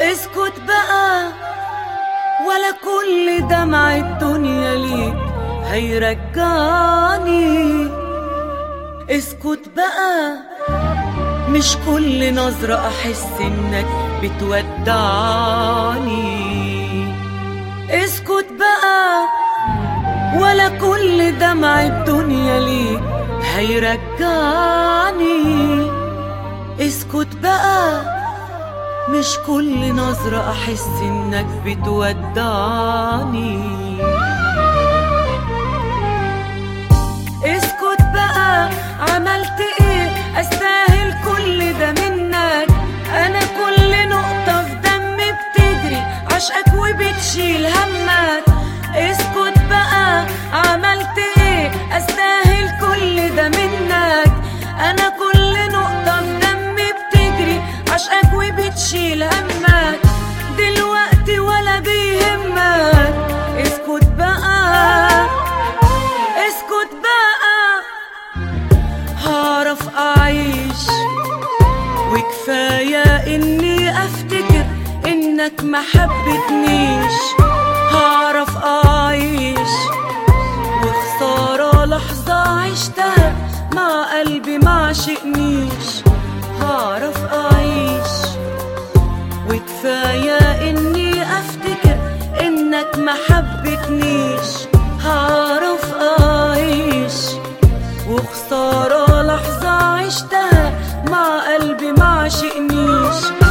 اسكت بقى ولا كل دمع الدنيا ليك هيرجعني. اسكت بقى مش كل نظرة أحس إنك بتودعني. اسكت بقى ولا كل دمع الدنيا ليك هيرجعني. اسكت بقى مش كل نظرة أحس إنك بتودعني. همك دلوقتي ولا بيهمك. اسكت بقى اسكت بقى. هعرف أعيش وكفاية إني أفتكر إنك ما حبتنيش. هعرف أعيش وخسارة لحظة عشتها مع قلبي ما عشقنيش. هعرف أعيش. وكفاية إني أفتكر إنك ما حبتنيش هعرف أعيش وخسارة لحظة عشتها مع قلبي ما عشقنيش.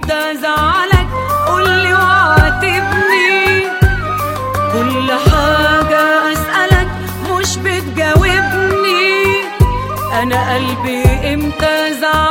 إمتى أزعلك قولي واعاتبني كل حاجة أسألك مش بتجاوبني. أنا قلبي إمتى ازعلك